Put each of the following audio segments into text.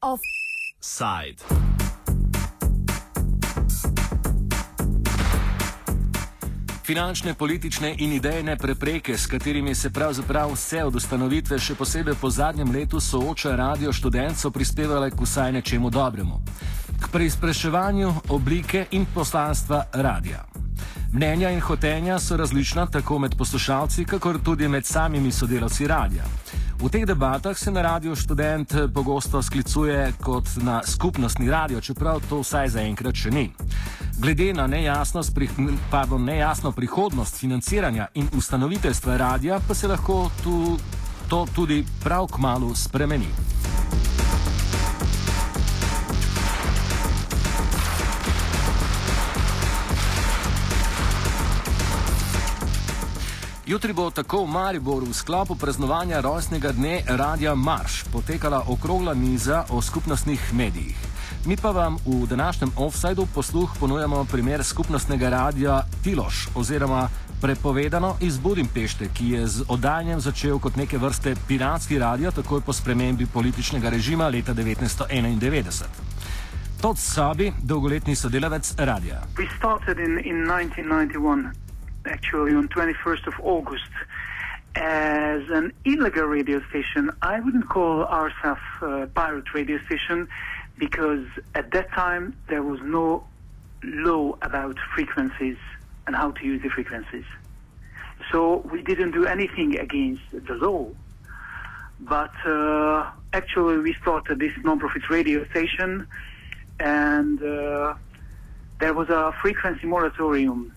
Offside. Finančne, politične in idejne prepreke, s katerimi se pravzaprav vse od ustanovitve, še posebej po zadnjem letu, sooča radio študent, so prispevale k vsaj nečemu dobremu. K preizpraševanju oblike in poslanstva radia. Mnenja in hotenja so različna tako med poslušalci, kakor tudi med samimi sodelavci radia. V teh debatah se na radio študent pogosto sklicuje kot na skupnostni radio, čeprav to vsaj zaenkrat še ni. Glede na pri, pardon, nejasno prihodnost financiranja in ustanoviteljstva radia, pa se lahko tu, to tudi prav k malu spremeni. Jutri bo tako v Mariboru v sklopu praznovanja rojstnega dne Radia Marš potekala okrogla miza o skupnostnih medijih. Mi pa vam v današnjem offsajdu posluh ponujamo primer skupnostnega radia Tiloš oziroma prepovedano iz Budimpešte, ki je z oddajanjem začel kot neke vrste piratski radio takoj po spremembi političnega režima leta 1991. Todd Sabi, dolgoletni sodelavec radia. We started in, in 1991. Actually on 21st of August as an illegal radio station. I wouldn't call ourselves a pirate radio station because at that time there was no law about frequencies and how to use the frequencies. So we didn't do anything against the law. But uh, actually, we started this non-profit radio station, and uh, there was a frequency moratorium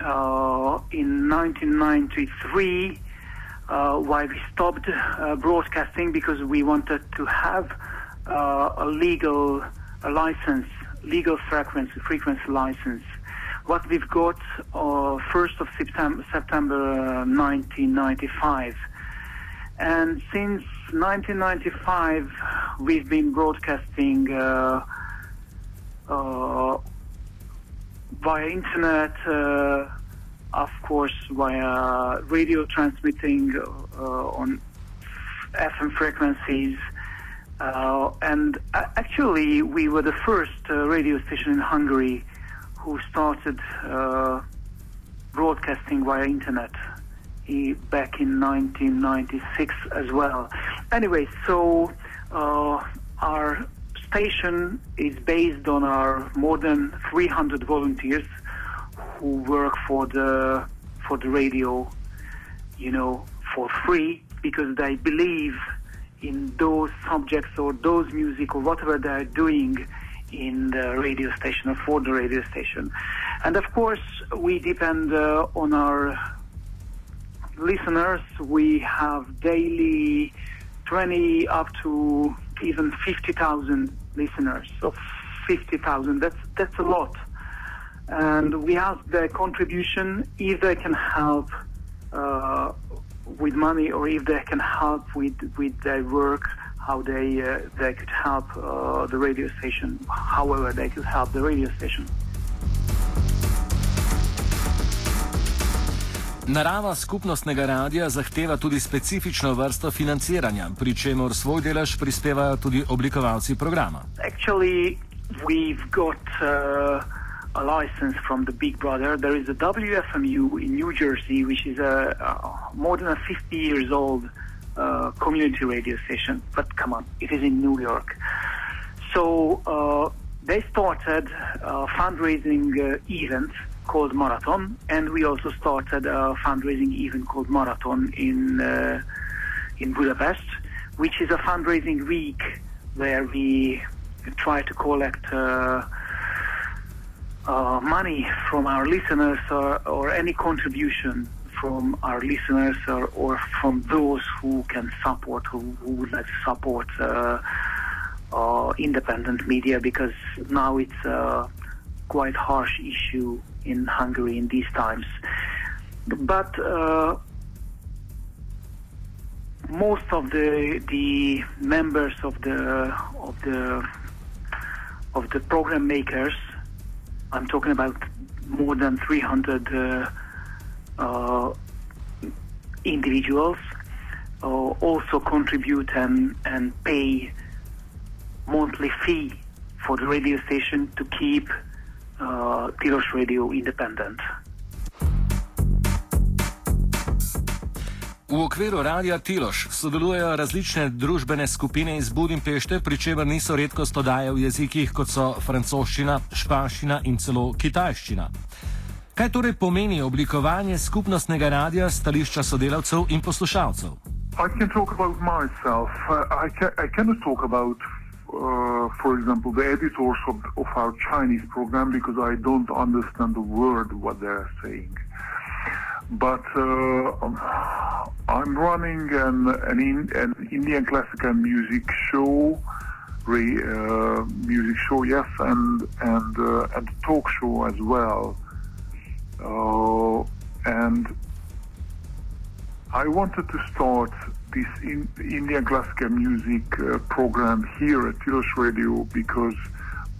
in 1993 uh, why we stopped uh, broadcasting because we wanted to have uh, a legal a license, legal frequency, frequency license. What we've got uh, 1st of September, September 1995. And since 1995, we've been broadcasting uh, via internet, uh, of course, via radio transmitting uh, on FM frequencies. Uh, and actually, we were the first radio station in Hungary who started broadcasting via internet back in 1996 as well. Anyway, so uh, our station is based on our more than 300 volunteers who work for the for the radio, you know, for free because they believe in those subjects or those music or whatever they're doing in the radio station or for the radio station. And of course, we depend uh, on our listeners. We have daily 20 up to even 50,000 listeners. of 50,000, that's, that's a lot. And we ask their contribution if they can help uh, with money or if they can help with, with their work, how they, uh, they could help uh, the radio station, however they could help the radio station. Narava skupnostnega radia zahteva tudi specifično vrsto financiranja, pri čemer svoj delež prispevajo tudi oblikovalci programa. Actually, we've got uh, a license from the Big Brother. There is a WFMU in New Jersey, which is a, a more than a 50 years old uh, community radio station. But come on, it is in New York. So uh, they started a fundraising uh, event called Marathon, and we also started a fundraising event called Marathon in uh, in Budapest, which is a fundraising week where we try to collect uh, uh, money from our listeners or, or any contribution from our listeners or, or from those who can support, who, who would like to support uh, uh, independent media because now it's a quite harsh issue in Hungary in these times. But uh, most of the the members of the of the of the program makers, I'm talking about more than 300 uh, uh, individuals uh, also contribute and, and pay monthly fee for the radio station to keep uh, Tilos Radio independent. V okviru radia Tiloš sodelujejo različne družbene skupine iz Budimpešte, pri čemer niso redkost oddaje v jezikih kot so francoščina, španščina in celo kitajščina. Kaj torej pomeni oblikovanje skupnostnega radia stališča sodelavcev in poslušalcev? I can talk about myself. Uh, I, ca I cannot talk about, uh, for example, the editors of, of our Chinese program because I don't understand the word what they're saying. But uh, I'm running an, an, in, an, Indian classical music show, re, uh, music show, yes, and and uh, and talk show as well. Uh, and I wanted to start this in, Indian classical music uh, program here at Tilos Radio because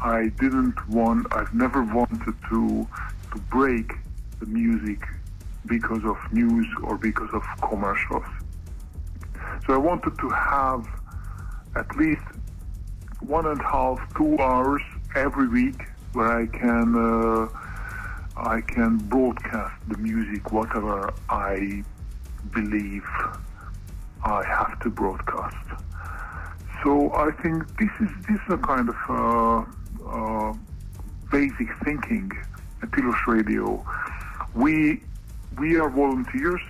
I didn't want, I've never wanted to to break the music because of news or because of commercials. So I wanted to have at least one and a half, two hours every week where I can uh, I can broadcast the music, whatever I believe I have to broadcast. So I think this is this is a kind of uh, uh, basic thinking at Tilos Radio. We we are volunteers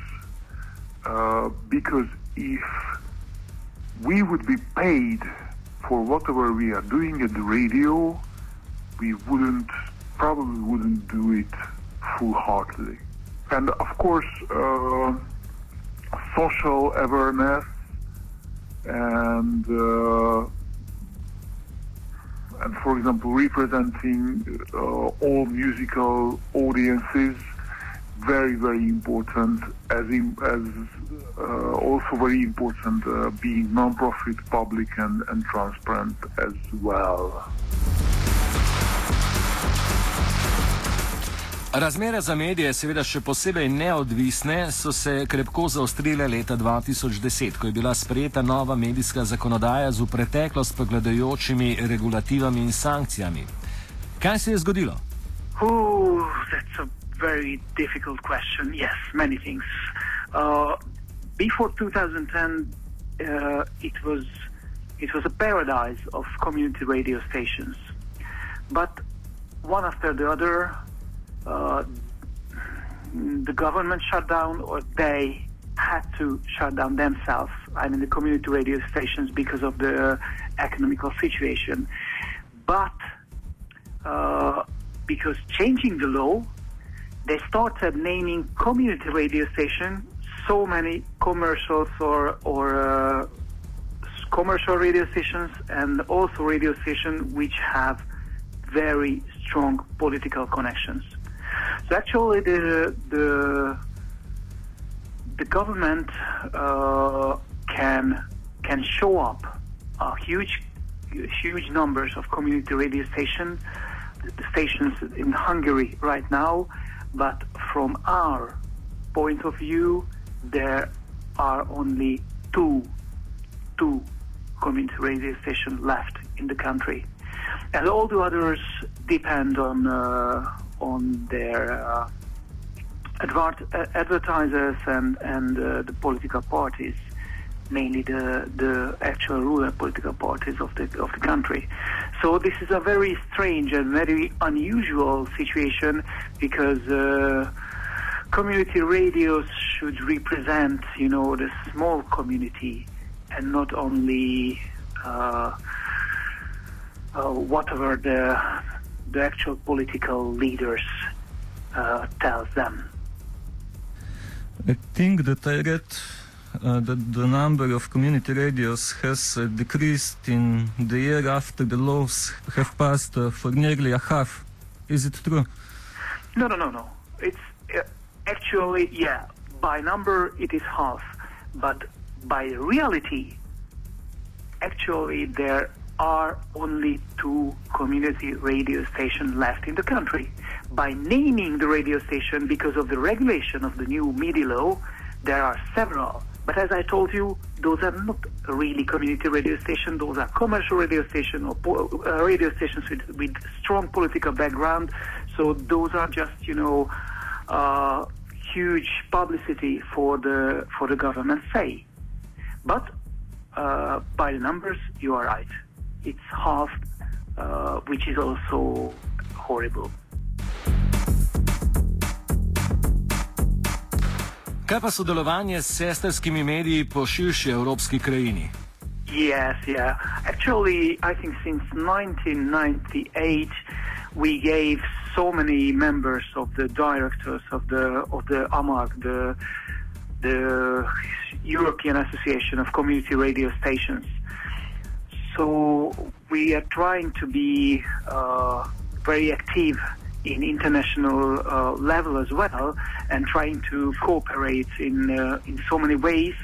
uh, because if we would be paid for whatever we are doing at the radio, we wouldn't probably wouldn't do it full-heartedly. And of course, uh, social awareness and uh, and for example, representing uh, all musical audiences very, very important, as, in, as uh, also very important uh, being non-profit, public and, and transparent as well. Razmere za medije, seveda še posebej neodvisne, so se krepko zaostrile leta 2010, ko je bila sprejeta nova medijska zakonodaja z v preteklost pogledajočimi regulativami in sankcijami. Kaj se je zgodilo? Uh, very difficult question. Yes, many things. Uh, before 2010, uh, it was it was a paradise of community radio stations, but one after the other, uh, the government shut down, or they had to shut down themselves. I mean, the community radio stations because of the economical situation, but uh, because changing the law they started naming community radio station so many commercials or or uh, commercial radio stations and also radio stations which have very strong political connections. So actually, the the the government uh, can can show up huge huge numbers of community radio stations stations in Hungary right now but from our point of view, there are only two, two community radio stations left in the country, and all the others depend on uh, on their uh, advertisers and and uh, the political parties mainly the the actual ruling political parties of the of the country. So this is a very strange and very unusual situation because uh, community radios should represent, you know, the small community and not only uh, uh, whatever the the actual political leaders uh, tells them. I think that I uh, that the number of community radios has uh, decreased in the year after the laws have passed uh, for nearly a half. Is it true? No, no, no, no. It's uh, actually, yeah, by number it is half, but by reality, actually there are only two community radio stations left in the country. by naming the radio station because of the regulation of the new media law, there are several. But as I told you, those are not really community radio stations. Those are commercial radio stations or po- uh, radio stations with, with strong political background. So those are just, you know, uh, huge publicity for the for the government say. But uh, by the numbers, you are right. It's half, uh, which is also horrible. Kaj pa sodelovanje s sestrskimi mediji po širši evropski krajini? Yes, yeah. Actually, I think since 1998, we gave so many members of the directors of the of the AMAG, the the European Association of Community Radio Stations. So we are trying to be uh, very active in international uh, level as well, and trying to cooperate in uh, in so many ways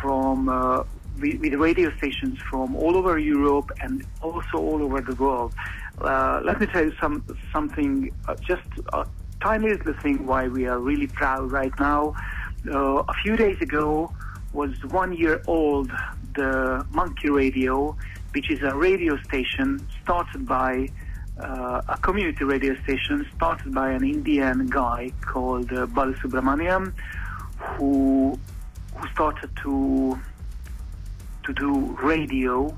from uh, with, radio stations from all over Europe and also all over the world. Uh, let me tell you some something, uh, just a tiny little thing why we are really proud right now. Uh, a few days ago was one year old Monkey Radio, which is a radio station started by uh, a community radio station started by an Indian guy called uh, Balasubramaniam, who who started to to do radio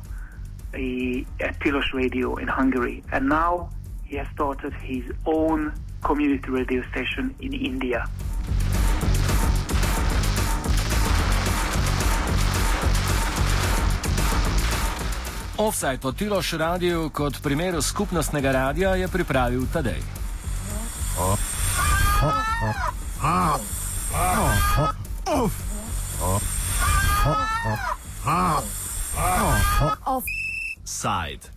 a, at Tilos Radio in Hungary, and now he has started his own community radio station in India. Offside o Tiloš radiju kot primeru skupnostnega radija je pripravil Tadej. Offside.